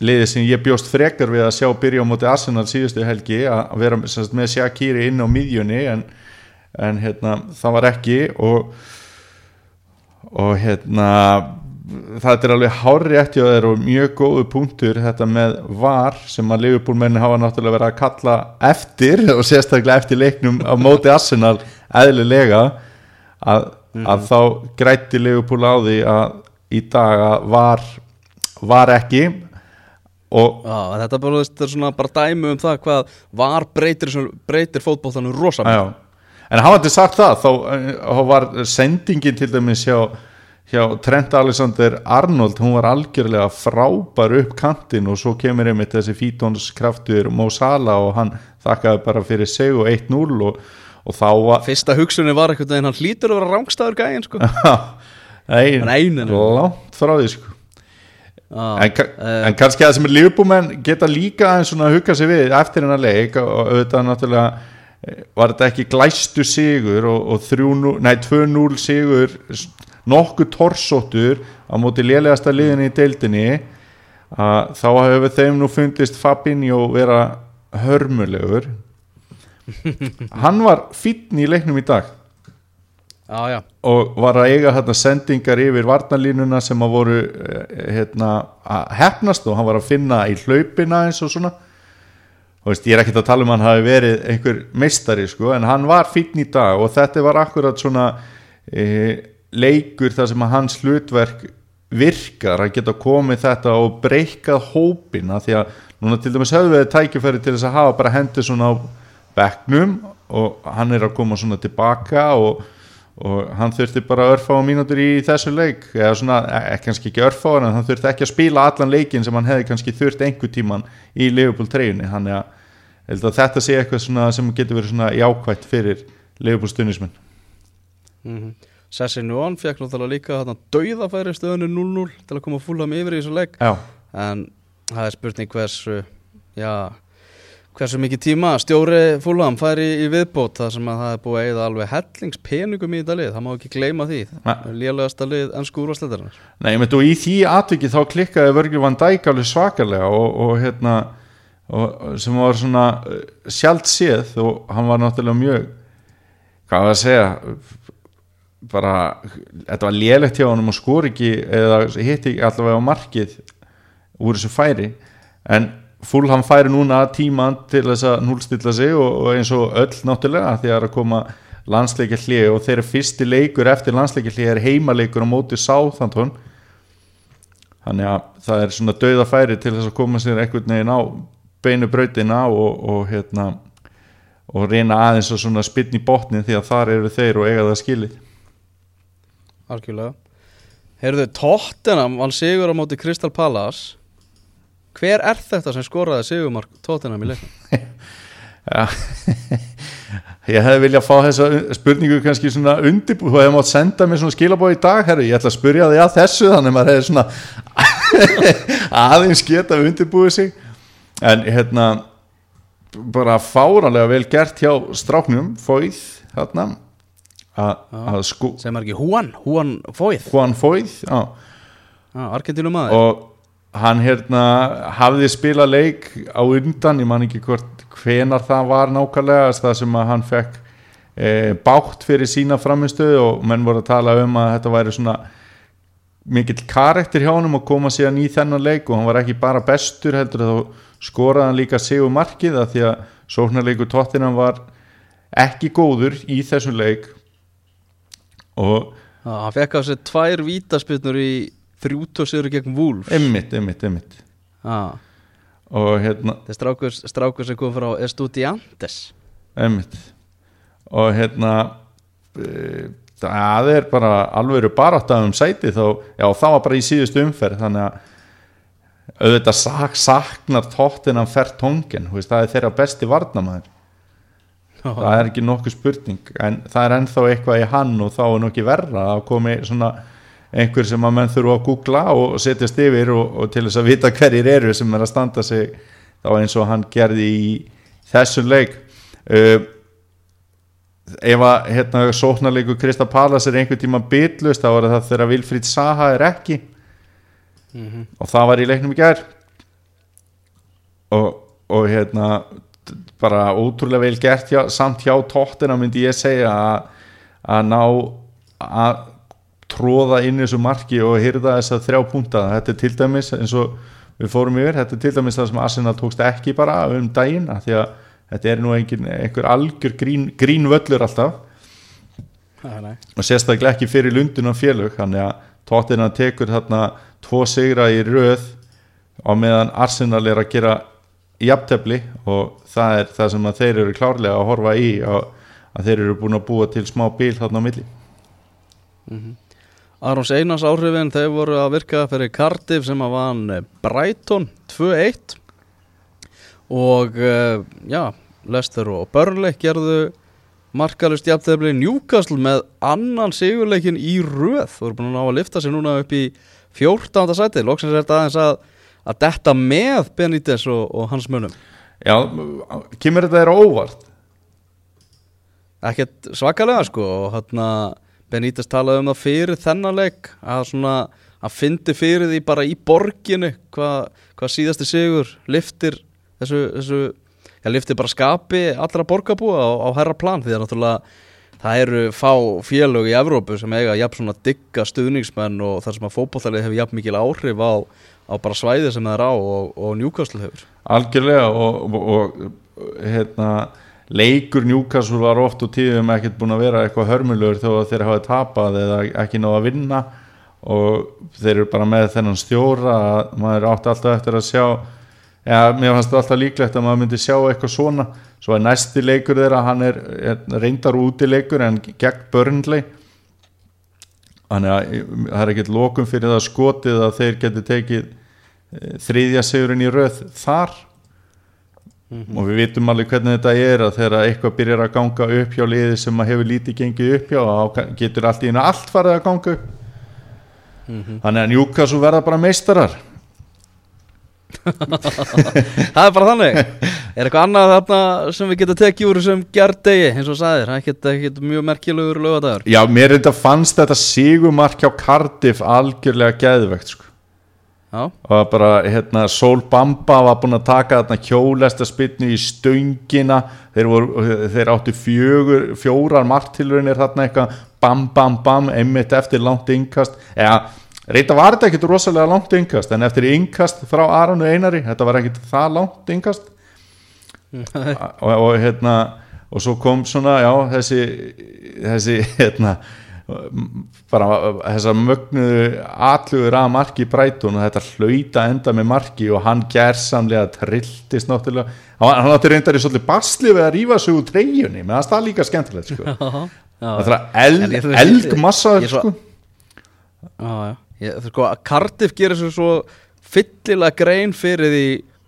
liðið sem ég bjóst frekar við að sjá byrja á móti Arsenal síðustu helgi að vera sagt, með Shaqiri inn á miðjunni en, en hérna, það var ekki og og hérna það er alveg hári eftir og það eru mjög góðu punktur þetta með var sem að Liverpool-menni hafa náttúrulega verið að kalla eftir og sérstaklega eftir leiknum á móti Arsenal eðlilega að, -hmm. að þá grætti Liverpool á því að í dag að var, var ekki og Já, þetta er bara, þetta er bara dæmi um það hvað var breytir, breytir fótballtanum rosalega en hafa þetta sagt það þá, þá var sendingin til dæmis hjá hjá Trent Alexander Arnold. Hún var algjörlega frábær upp kantin og svo kemur einmitt þessi fítónskraftur Mo Salah og hann þakkaði bara fyrir seg og 1-0 og, og þá var Fyrsta hugsunni var eitthvað en hann hlýtur að vera rángstæður gægin sko. Nei, langt frá því sko. Ah, en, uh, en kannski það sem er lífbúmenn geta líka eins og að hugga sig við eftir hennar leik og auðvitað náttúrulega eh, var þetta ekki glæstu sigur og, og 2-0 sigur nokkuð torsóttur á móti lélegasta liðinni í deildinni að þá hefur þeim nú fundist Fabinho vera hörmulegur. Hann var fítni í leiknum í dag. Ah, ja. og var að eiga hérna, sendingar yfir varnalínuna sem að voru eh, hérna, að hefnast og hann var að finna í hlaupina eins og svona. Og veist, ég er ekkert að tala um hann hafi verið einhver meistari sko en hann var fítni í dag og þetta var akkurat svona e, leikur þar sem að hans hlutverk virkar að geta komið þetta og breykað hópina því að núna til dæmis hefur við tækifæri til þess að hafa bara hendur svona á begnum og hann er að koma svona tilbaka og, og hann þurfti bara að örfa á mínútur í þessu leik eða svona, ekki kannski ekki örfa en hann þurfti ekki að spila allan leikin sem hann hefði kannski þurft einhver tíman í Leopold 3 hann er að þetta sé eitthvað sem getur verið svona jákvægt fyrir Leopold stunismin mm -hmm. Sessi Nguyen fekk náttúrulega líka þarna dauðafæri stöðinu 0-0 til að koma fúlam yfir í þessu legg en það er spurning hversu já, hversu mikið tíma stjóri fúlam færi í viðbót þar sem að það er búið eða alveg hellingspeningum í þetta lið, það má ekki gleyma því. Lélægasta lið en skúrvastletarnar Nei, menn þú í því atvikið þá klikkaði Vörgjur Van Dijk alveg svakalega og, og hérna og, sem var svona uh, sjálft séð og hann var náttúrulega mjög hvað var að segja bara, þetta var lélægt hjá hann og skor ekki, eða hitti allavega á markið úr þessu færi. En Fúlham færi núna tíman til þess að núlstilla sig og, og eins og öll náttúrulega því að koma landsleikja hlið og þeirra fyrsti leikur eftir landsleikja hlið er heimaleikur á móti Sáþantón þannig að það er svona dauða færi til þess að koma sér einhvern veginn á beinu brautina og, og hérna og reyna aðeins að svona spilni botnin því að þar eru þeir og eiga það skilið algjörlega. Heyrðu, Tottenham vann sigur á móti Crystal Palace. Hver er þetta sem skoraði sigumark Tottenham í leiknum? Já. Ég hefði viljað fá þessa spurningu kannski svona undirbúið, þú hefði mátt senda mér svona skilabóð í dag, herru, ég ætla að spurja þig að þessu, þannig að maður hefði svona aðeins geta undirbúið sig, en hérna bara fáranlega vel gert hjá stráknum, fóið, hérna að sko sem er ekki Juan, Juan Foyth? Juan Foyth, já. Argentínum maður. Og hann hérna hafði spila leik á undan, ég man ekki hvort hvenar það var nákvæmlega það sem að hann fekk e, bátt fyrir sína framistöðu og menn voru að tala um að þetta væri svona mikill karakter hjá hann að koma síðan í þennan leik og hann var ekki bara bestur heldur þá skoraði hann líka sigur markið að því að sóknarleiku tóttinan var ekki góður í þessum leik. og hann fekk á sig tvær vítaspilnur í þrjútósiður gegn Wolves. Emmitt, emmitt, emmitt ah. og hérna þetta er strákur, strákur sem kom frá Estudiantes. Emmitt og hérna e, það er bara alveg bara átt af um sæti þá, já það var bara í síðustu umferð þannig að auðvitað sak, saknar tóttinan fært tóngen, það er þeirra besti varnamæður það er ekki nokkuð spurning en það er ennþá eitthvað í hann og þá er nokkið verra að komi svona einhver sem að menn þurfa að googla og setjast yfir og, og til þess að vita hverjir eru sem er að standa sig þá eins og hann gerði í þessum leik. Uh, ef að hérna, sóknarleiku Krista Pallas er einhver tíma bytlust þá er það þegar Vilfríð Saha er ekki. Og það var í leiknum í gær. Og, og hérna bara ótrúlega vel gert hjá, samt hjá tóttina myndi ég segja að, að ná að tróða inn þessu marki og hyrða þess að þrjá púnta þetta er til dæmis eins og við fórum yfir þetta er til dæmis það sem Arsenal tókst ekki bara um daginn af því að þetta er nú engin, einhver algjör grín, grín völlur alltaf. Nei, og sérstaklega ekki fyrir lundunum félög þannig að tóttina tekur þarna tvo sigra í röð á meðan Arsenal er að gera jafntefli og það er það sem að þeir eru klárlega að horfa í að, þeir eru búin að búa til smá bíl þarna á milli. Arons Einars áhrifin þeir voru að virka fyrir Cardiff sem að vann eh, Brighton 2-1 og uh, já, Lester og Burnley gerðu markalust jafntefli. Newcastle með annan sigurleikin í röð. Þú eru búin að ná að lifta sig núna upp í 14. sæti, loksins er þetta aðeins að að detta með Benítez og, og hans munum Já, kemur þetta þér óvart? ekkert svakalega sko og hérna Benítez talaði um það fyrir þennan leik að svona að fyndi fyrir því bara í borginu hvað hva síðasti sigur liftir þessu, þessu já, liftir bara skapi allra borgarbúa á, á herra plan því að náttúrulega það eru fá félög í Evrópu sem eiga jafn svona digga stuðningsmenn og þar sem að fótballtalið hefur jafn mikil áhrif á, á bara svæði sem það er á og, og Newcastle hefur. Algjörlega og, og, og hérna, leikur Newcastle var oft og tíðum ekkert búin að vera eitthvað hörmulegur þó að þeir hafa tapað eða ekki ná að vinna. Og þeir eru bara með þennan stjóra að maður átti alltaf eftir að sjá ja, mér fannst það alltaf líklegt að maður myndi sjá eitthvað svona. Svo er næsti leikur þeirra hann er, er reyndar úti leikur en gegn Burnley. Þannig að það er ekkert lokum fyrir það skotið að þeir geti tekið eh, þriðja sigurinn í röð þar. Og við vitum alveg hvernig þetta er að þegar eitthvað byrjar að ganga upp hjá liði sem að hefur lítið gengið upp hjá þá getur allt í einu allt farið að ganga upp. Þannig að Newcastle verða bara meistarar það er bara þannig. Er eitthvað annað þarna sem við getum tekið úr sem gerdegi eins og sagðir, það er ekkert, mjög merkilegur lögadagur Já, mér þetta fannst þetta sigumark hjá Cardiff algjörlega geðvegt sko. og bara hérna Sol Bamba var búin að taka þarna hjólesta spilnu í stöngina. Þeir, voru, þeir áttu fjögur, fjórar marktilurinnir þarna eitthvað. Bam bam bam einmitt eftir langt innkast. Eða reynda var þetta ekkit rosalega langt innkast en eftir innkast frá Aronu Einari þetta var ekkit það langt innkast. Og, og hérna og svo kom svona já þessi, þessi hérna bara þessar mögnuðu atlugur að marki Breitón og þetta hlauta enda með marki og hann gerðsamlega trilltist náttúrulega. Hann, hann átti reyndar í svolítið basli við að rífa sig úr treyjunni menn það er líka skemmtilegt sko. það er ég- ég- sko. já, já ég, sko Cardiff gerir svo, svo fyllilega grein fyrir því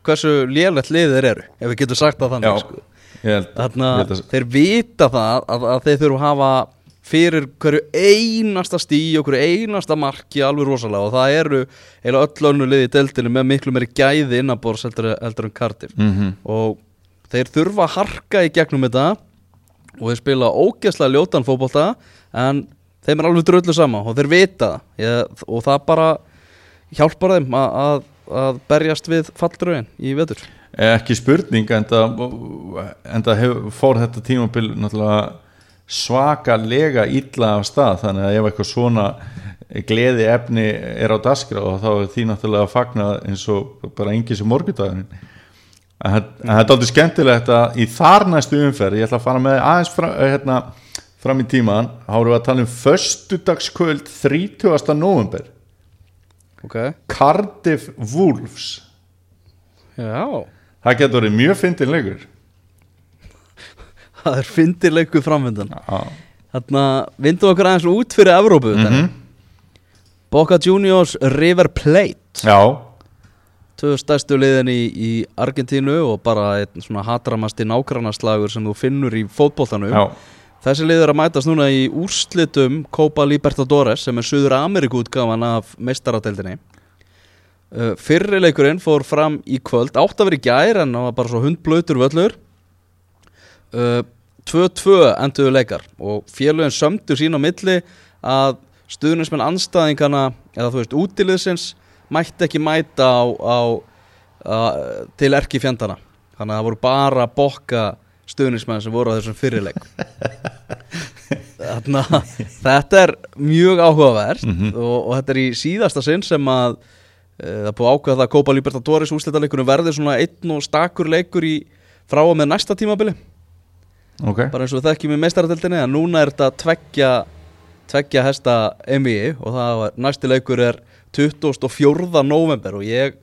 hversu lélegt liðir eru ef við getum sagt það þannig Já. sko. Held að- þeir vita það að, að þeir þurfa að hafa fyrir hverju einasta stí og hverju einasta marki alveg rosalega og það eru eiginlega öll önnu liði í deltinu með miklu meiri gæði innabors heldur, heldur en Cardiff Mhm. og þeir þurfa að harka í gegnum þetta og þeir spila ógeðslega ljótan fótbolta en þeim er alveg dröllu sama og þeir vita Ég, og það bara hjálpar þeim að, að, að berjast við fallröðin í vetur. Ekki spurning en það, fór þetta tímabil svakalega illa af stað. Þannig að ef eitthvað svona gleði efni er á daskra og þá er því náttúrulega að fagna eins og bara engi sem það en það er aldrei skemmtilegt að í þar næstu umferð, ég ætla að fara með aðeins fra, hérna, fram í tíman þá erum við að tala um föstudagskvöld 30. november ok. Cardiff Wolves. Já. Það getur verið mjög fyndin leikur það er fyndirleiku framöndan Já. þarna vindum okkur aðeins út fyrir Evrópu mm Mhm. Boca Juniors River Plate. Já, tvö stærstu liðin í, í Argentínu og bara einn svona hatramasti nágrannaslagur sem þú finnur í fótboltanum. Já, Þessi lið er að mætast núna í úrslitum Copa Libertadores sem er Suður Ameríku útgáfan af meistaradeildinni. Uh, Fyrri leikurinn fór fram í kvöld átt að vera í gær en það var bara svo hundblöytur völlur. Uh, 2-2 enduðu leikar og félögin sömdu sín á milli að stuðnismenn anstæðingana eða þú veist útiliðsins mætti ekki mæta á, á, á, til erki fjandana þannig að það voru bara bokka stuðnismenn sem voru á þessum fyrirleik þannig að þetta er mjög áhugavert Mhm. og, og þetta er í síðasta sinn sem að e, það búið ákveða það að Copa Libertadores úrslitaleikunum verði svona einn og stakur leikur í frá og með næsta tímabili ok, bara eins og við þekkjum í meistaradeldinni að núna er þetta tveggja tveggja hesta MVI og það næsti leikur er 24. november og ég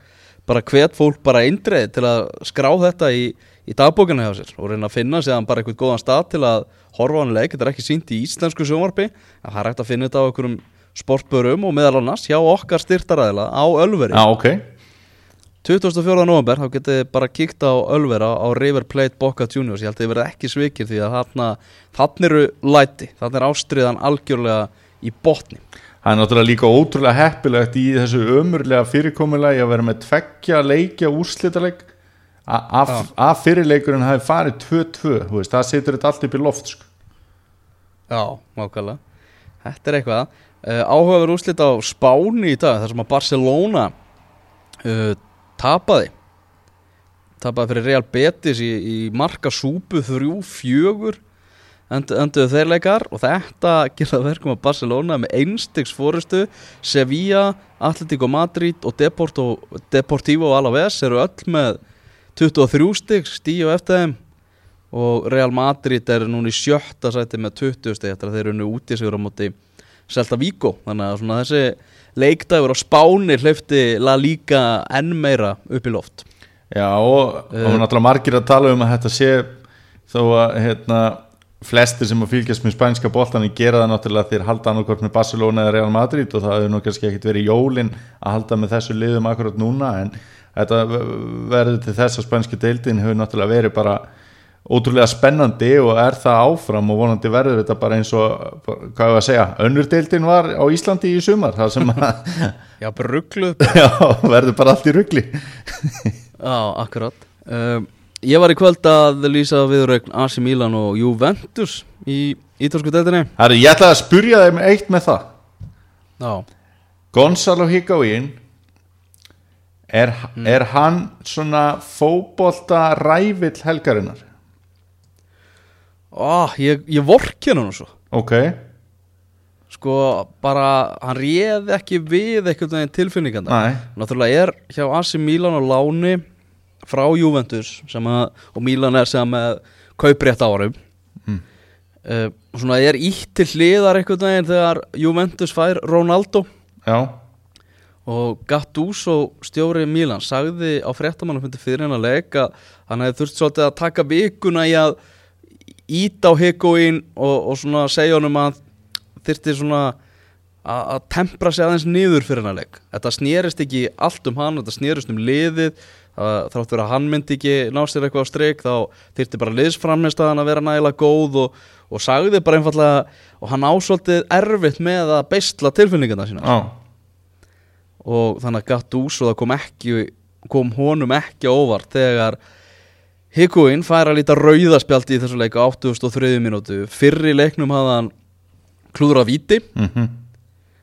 bara hvet fólk bara eindreið til að skrá þetta í, í dagbókina hjá sér og reyna að finna séðan bara eitthvað góðan stað til að horfa hann leik, þetta er ekki sínt í íslensku sjónvarpi en það er hægt að finna þetta á einhverjum sportbörum og meðal annars hjá okkar styrtaræðila á Ölveri. Já ok. 24. november, þá getið bara kíkt á Ölvera á River Plate Boca Juniors. Ég held að þið verið ekki svikir því að þarna þarna eru læti, þarna er ástriðan algjörlega í botni það er náttúrulega líka ótrúlega heppilegt í þessu ömurlega fyrirkomulegi að vera með tveggja leikja úrslítaleg að ja. fyrirleikurinn hafi farið 2-2 það setur þetta allt upp í loft sko. Já, mákala Þetta er eitthvað. Eh, uh, Áhugaður úrslít á Spáni í dag þar sem að Barcelona uh, tapaði. Tapaði fyrir Real Betis í, í marka súpu 3-4 önduðu þeirleikar og þetta gerða verkum að Barcelona með einstegs fórustu Sevilla, Atletico Madrid og Deporto, Deportivo Alaves eru öll með 23 stygg stíu eftir þeim. Og Real Madrid er núna í sjötta sæti með 20 stygg eftir að þeir eru nú út í sigur á móti Celta Vigo. Þannig að þessi leikdagur á spáni hleyfti La Liga enn meira upp í loft. Já og, uh, eh. og náttúrulega margir að tala um að þetta sé þó að hérna flestir sem að fylgjast með spænska boltanum gera það náttúrulega þeir halda annarkort með Barcelona eða Real Madrid og það hefur nú kannski ekkit verið jólin að halda með þessu liðum akkurat núna en þetta verður til þess að spænski deildin hefur náttúrulega verið bara ótrúlega spennandi og er það áfram og vonandi verður þetta bara eins og hvað er að segja, önnur deildin var á Íslandi í sumar, það sem að Já, bara ruggluð já, verður bara allt í ruggli Já, akkurat. Um, Ég var í kvöld að lýsa viðrögn AC Milan og Juventus í ítalsku deildinni. Herri, ég ætla að spurja þeim eitt með það. Já, Gonzalo Higuaín er, er hann svona fótbolta rævill helgarinnar? Ó, ég, ég vorki hann svo. Ok, Sko, bara, hann réð ekki við tilfinninganda næ Náttúrulega er hjá AC Milan á láni frá Juventus sem að, og Milan er sem kauprétt árum Mm. uh, Svona er ítt til hliðar einhvern veginn þegar Juventus fær Ronaldo. Já, og Gattuso stjóri Milan sagði á fréttamann fundi fyrir hennar leik að hann hefði þurft svolítið að taka vikuna í að íta á Higuaín og, og svona segja honum að þyrfti svona að tempra sig aðeins niður fyrir hennar leik. Þetta snerist ekki allt um hann þetta snerist um liðið það, þrátt fyrir að hann myndi ekki ná sér eitthvað á streik þá þyrfti bara liðsframnistæðan að vera nægilega góð og, og sagði bara einfallega og hann ásvöldið erfitt með að beisla tilfinningarna sína já, og þannig að Gattuso það kom ekki kom honum ekki óvart þegar Higuaín fær að líta rauðaspjaldi í þessu leik á 83 minútu fyrri leiknum hafði hann klúður að víti. Mhm.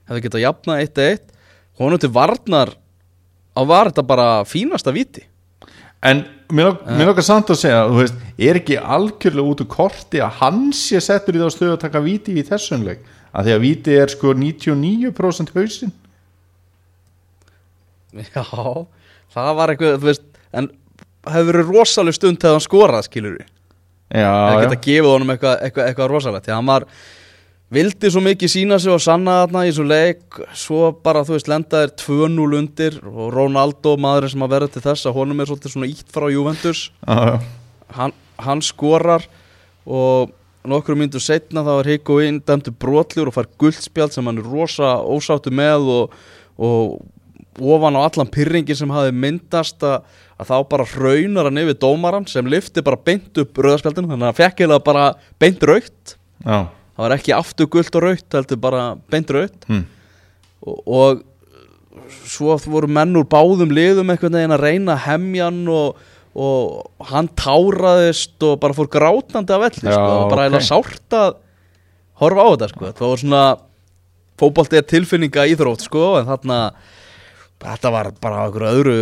Hefði getað jafnað 1-1 honum til varnar á var þetta bara fínasta víti En mér nokkar samt að segja veist, er ekki algjörlega út úr korti að hann sé settur í þá stöðu að taka víti í þessum leik, að því að víti er sko 99% hausinn. Já, það var eitthvað veist, en hefði verið rosaleg stund þegar hann skorað skilur við Já, já, geta gefið honum eitthvað, eitthvað, eitthvað rosalegt því að hann var vildi svo mikið sína sig og sanna þarna í svo leik svo bara þú veist lendaðir 2-0 undir og Ronaldo maðurinn sem að verða til þess að honum er svolítið svona ítt frá Juventus já. hann, hann skorar og nokkru myndu setna þá er Higuaín dæmtu brotljur og fær guldspjald sem hann er rosa ósáttu með og, og ofan á allan pyrringin sem hafi myndast að, að þá bara hraunar hann yfir dómaran sem lifti bara beint upp rauðarspjaldinu þannig að hann fekk eiginlega bara beint raukt já. Það var ekki aftur guld og raukt heldur bara beint raukt Hm. og, og svo voru menn úr báðum liðum einhvern veginn að reyna hemjan og, og hann táraðist og bara fór grátnandi af velli Já, sko, og bara ok. eiginlega sárt að horfa á þetta sko. það var svona fótbolti er tilfinninga íþrótt sko, en þarna þetta var bara einhverju öðru,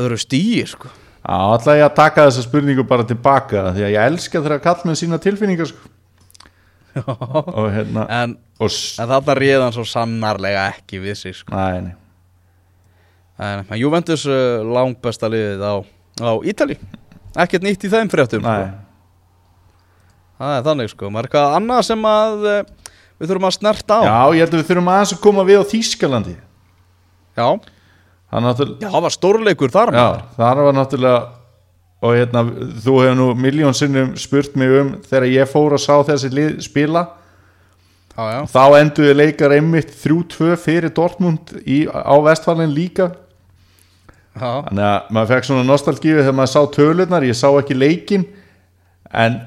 öðru stíi sko. Já, ætla ég að taka þessa spurningu bara tilbaka því að ég elska þegar að kalla með sína tilfinningar sko. Og hérna en, og en þarna réð hann svo sannarlega ekki við sig sko. Nei, nei. en, en Juventus uh, langbesta liðið á, á Ítali. Ekkert nýtt í þeim fréttum sko. Það er þannig sko, maður er eitthvað annað sem að uh, við þurfum að snerta á? Já, ég held að við þurfum aðeins að koma við á Þýskalandi. Já, Það náttúrulega já, það var stórleikur þar Já, það var náttúrulega og hérna, þú hefur nú miljón sinnum spurt mig um þegar ég fór að sá þessi lið spila já, já. þá enduði leikar einmitt 3-2 fyrir Dortmund í, á vestfælinn líka já. þannig að maður fekk svona nostalgíu þegar maður sá tölurnar, ég sá ekki leikin en,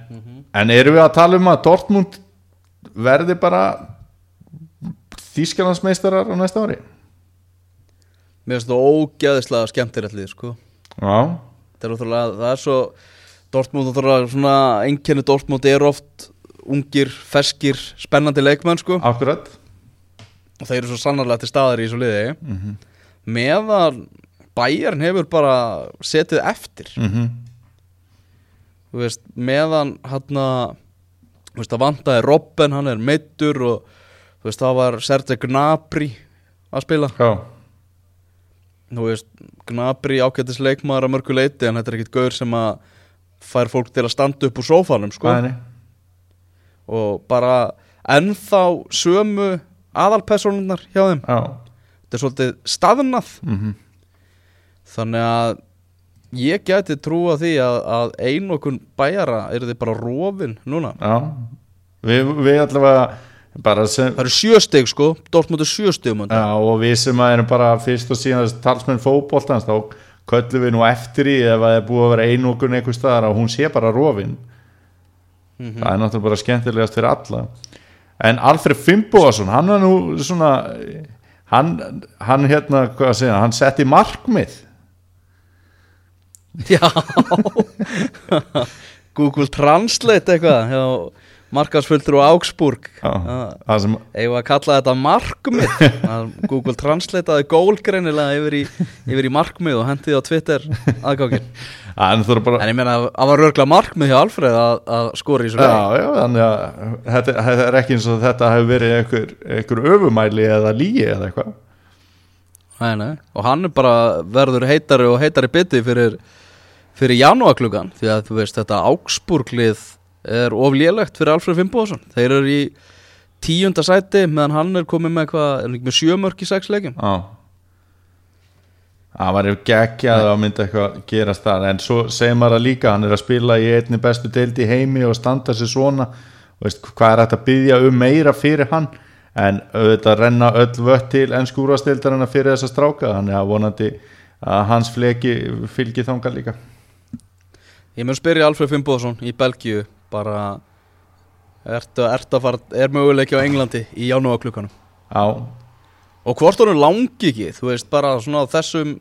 en erum við að tala um að Dortmund verði bara Þýskalandsmeistarar á næsta ári mér finnst það ógeðislega skemmtilegt lið sko. Já, það er, ótrúlega, það er svo Dortmund ótrúlega svona einkenni Dortmund er oft ungir, feskir, spennandi leikmenn sko. akkurat og þeir eru svo sannarlega til staðar í þessu liði. Meðan Bayern hefur bara setið eftir. Mm þú veist, meðan hann að þú veist, það vantaði Robben, hann er meittur og þú veist, það var Serge Gnabry að spila. Já, þú veist, Gnabry ágættis leikmaður að mörgu leiti en þetta er ekkit gaur sem að fær fólk til að standa upp úr sófanum sko. Nei. og bara ennþá sömu aðalpersonunar hjá þeim. Já, þetta er svolítið staðnað. Mhm. Þannig að ég gæti trúa því að, að einokun bæjara er þið bara rofin núna. Já, við, við allavega sem, það eru sjöstig sko, Dortmund er sjöstig já, og við sem erum bara fyrst og síðan talsmenn fótboltans þá köllum við nú eftir í ef að það er búið að vera einokun einhver staðar að hún sé bara rofin. Það er náttúrulega bara skemmtilegast fyrir alla. En Alfred Fimboðarsson hann er nú svona hann, hann hérna, hvað að segja hann setti markmið. Já. Google Translate eitthvað já, markaðsfulltur og Augsburg Ah. við að kalla þetta markmið Google Translateaði gólgreinilega yfir í, yfir í markmið og hendið á Twitter aðgákin hann þurfa bara En ég meina að það var örgla markmið hjá Alfreð að, að skora í svo að þetta, er ekki eins og þetta hefur verið einhver, einhver öfumæli eða lígi eða eitthvað. Og hann er bara verður heitari og heitari bytti fyrir, fyrir janúaklukkan því að þú veist þetta Augsburglið er oflélegt fyrir Alfred Fimboðsson þeir eru í tíunda sæti meðan hann er komið með ekki með sjömörk í sex leikjum? Það var geggjað að mynda eitthvað gerast þar en svo segir maður að líka hann er að spila í einni bestu deild í heimi og standa sér svona. Veist, hvað er þetta að byggja um meira fyrir hann? En auðvitað renna öll vött til en skúrastildarinn fyrir þessa stráka þannig að vonandi að hans fleki fylgi þanga líka. Ég mun spyrja Alfred Fimboðsson í Belgíu bara ertu, ertu að fara, er möguleiki á Englandi í janúaklukkanum Já, og hvort honum langi ekki, þú veist bara svona þessum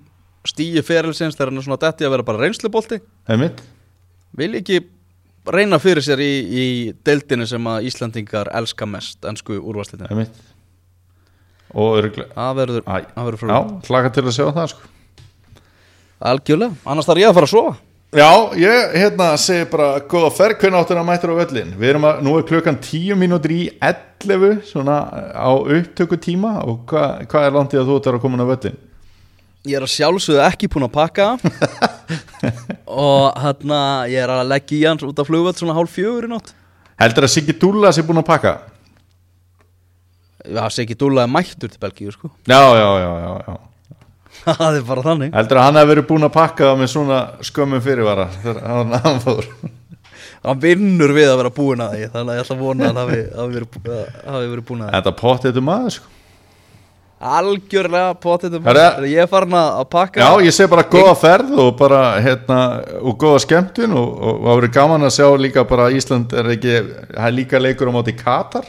stíi ferilsins þegar hann er svona detti að vera bara reynslubolti? Einmitt. Vil ekki reyna fyrir sér í, í deildinu sem að Íslandingar elska mest ennsku úrvarslitin einmitt. Og örgulega það verður, það verður Já, frá hlaka til að sjá það sko. Algjörlega, annars þarf ég að fara að sofa Já, ég hérna segi bara góða ferð, hvernig áttur að mættur á völlin Við erum að, nú er klukkan 10 mínútur í 11 svona á upptöku tíma og hva, hvað er landið að þú ert að koma á völlin? ég er að sjálfsögðu ekki búin að pakka og hérna ég er að leggja í hans út af flugvöld svona hálf fjögur í nótt. Heldur að Siggi Dúlla sé búin að pakka? það sé ekki dúlaði mættur til Belgíu sko. Já, já, já, já, já það er bara þannig. Heldur að hann hefur verið búin að pakka með svona skömmum fyrirvara þegar hann, fór. Hann vinnur við að vera búin að því þannig að ég ætla að vona að hann hafi, hafi, verið, bú- hafi verið búin að því. Þetta pottið um maður sko. Algjörlega potið Herra- ég er farin að pakka Já, ég segi bara góða ferð og bara hérna, og góða skemmtun og, það verið gaman að sjá líka bara Ísland er ekki, það er líka leikur á móti Katar.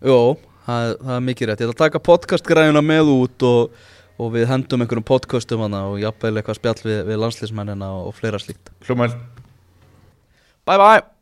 Jó, það, það er mikið rétt. Ég ætla að taka podcastgræðuna með út og, og við hendum einhverjum podcastum hana og jafnvel eitthvað spjall við, við landslýsmennina og, og fleira slíkt. Hljómaður Bye bye